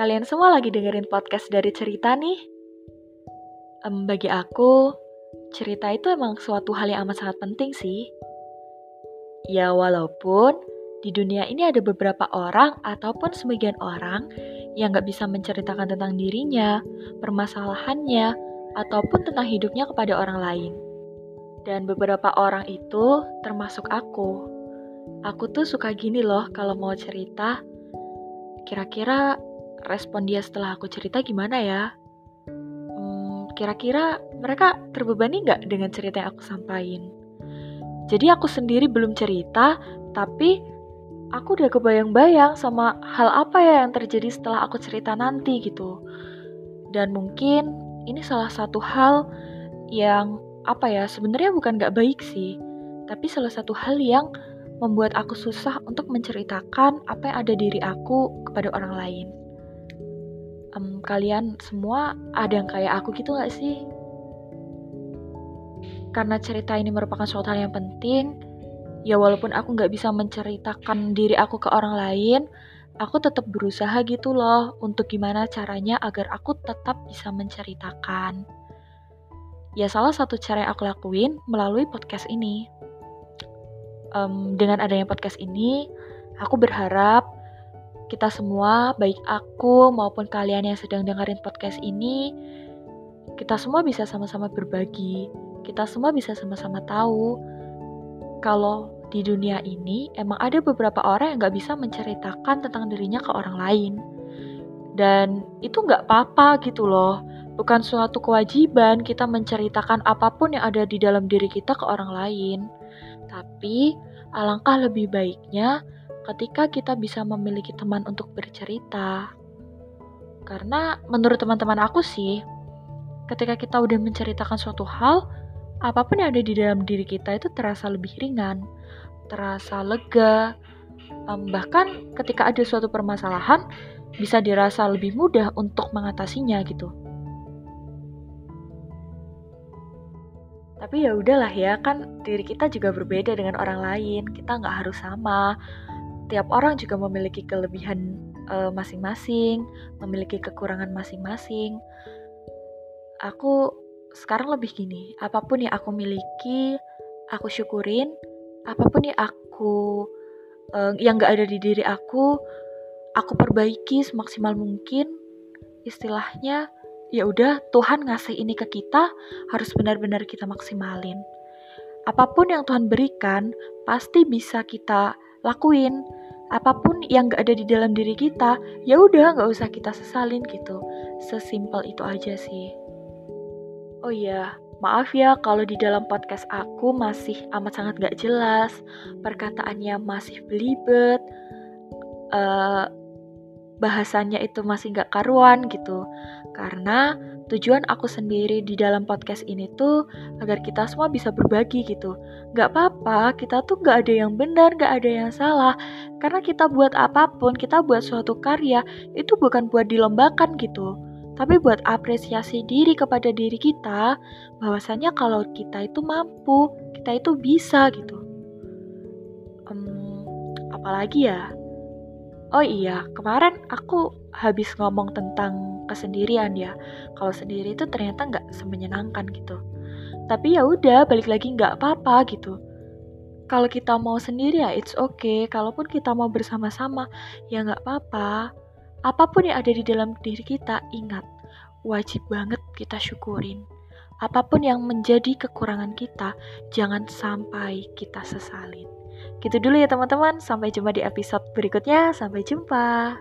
Kalian semua lagi dengerin podcast dari cerita nih. Um, bagi aku, cerita itu emang suatu hal yang amat sangat penting sih. Ya walaupun di dunia ini ada beberapa orang ataupun sebagian orang yang gak bisa menceritakan tentang dirinya, permasalahannya, ataupun tentang hidupnya kepada orang lain. Dan beberapa orang itu termasuk aku. Aku tuh suka gini loh kalau mau cerita. Kira-kira respon dia setelah aku cerita gimana ya? Hmm, kira-kira mereka terbebani nggak dengan cerita yang aku sampaikan? Jadi aku sendiri belum cerita, tapi aku udah kebayang-bayang sama hal apa ya yang terjadi setelah aku cerita nanti gitu. Dan mungkin ini salah satu hal yang apa ya sebenarnya bukan gak baik sih, tapi salah satu hal yang membuat aku susah untuk menceritakan apa yang ada diri aku kepada orang lain. Um, kalian semua ada yang kayak aku gitu gak sih? Karena cerita ini merupakan suatu hal yang penting, ya walaupun aku nggak bisa menceritakan diri aku ke orang lain, aku tetap berusaha gitu loh untuk gimana caranya agar aku tetap bisa menceritakan. Ya salah satu cara yang aku lakuin melalui podcast ini. Um, dengan adanya podcast ini, aku berharap kita semua, baik aku maupun kalian yang sedang dengerin podcast ini, kita semua bisa sama-sama berbagi. Kita semua bisa sama-sama tahu kalau di dunia ini emang ada beberapa orang yang gak bisa menceritakan tentang dirinya ke orang lain. Dan itu gak apa-apa gitu loh. Bukan suatu kewajiban kita menceritakan apa pun yang ada di dalam diri kita ke orang lain. Tapi alangkah lebih baiknya ketika kita bisa memiliki teman untuk bercerita. Karena menurut teman-teman aku sih, ketika kita udah menceritakan suatu hal, apa pun yang ada di dalam diri kita itu terasa lebih ringan, terasa lega, bahkan ketika ada suatu permasalahan bisa dirasa lebih mudah untuk mengatasinya gitu. Tapi ya udahlah ya, kan diri kita juga berbeda dengan orang lain. Kita nggak harus sama. Tiap orang juga memiliki kelebihan uh, masing-masing, memiliki kekurangan masing-masing. Aku sekarang lebih gini, apa pun yang aku miliki, aku syukurin, apa pun yang aku uh, yang gak ada di diri aku, aku perbaiki semaksimal mungkin. Istilahnya, ya udah Tuhan ngasih ini ke kita, harus benar-benar kita maksimalin. Apa pun yang Tuhan berikan, pasti bisa kita lakuin. Apa pun yang gak ada di dalam diri kita, ya udah nggak usah kita sesalin gitu. Sesimpel itu aja sih. Oh iya, maaf ya kalau di dalam podcast aku masih amat sangat gak jelas, perkataannya masih belibet, uh, bahasannya itu masih gak karuan gitu. Karena tujuan aku sendiri di dalam podcast ini tuh agar kita semua bisa berbagi gitu. Gak apa-apa, kita tuh gak ada yang benar, gak ada yang salah. Karena kita buat apa pun, kita buat suatu karya, itu bukan buat dilombakan gitu tapi buat apresiasi diri kepada diri kita, bahwasanya kalau kita itu mampu, kita itu bisa gitu. Um, apalagi ya? Oh iya, kemarin aku habis ngomong tentang kesendirian ya. Kalau sendiri itu ternyata nggak semenyenangkan gitu. Tapi ya udah, balik lagi nggak apa-apa gitu. Kalau kita mau sendiri ya it's okay. Kalaupun kita mau bersama-sama ya nggak apa-apa Apa pun yang ada di dalam diri kita, ingat, wajib banget kita syukurin. Apa pun yang menjadi kekurangan kita, jangan sampai kita sesalin. Gitu dulu ya teman-teman, sampai jumpa di episode berikutnya. Sampai jumpa.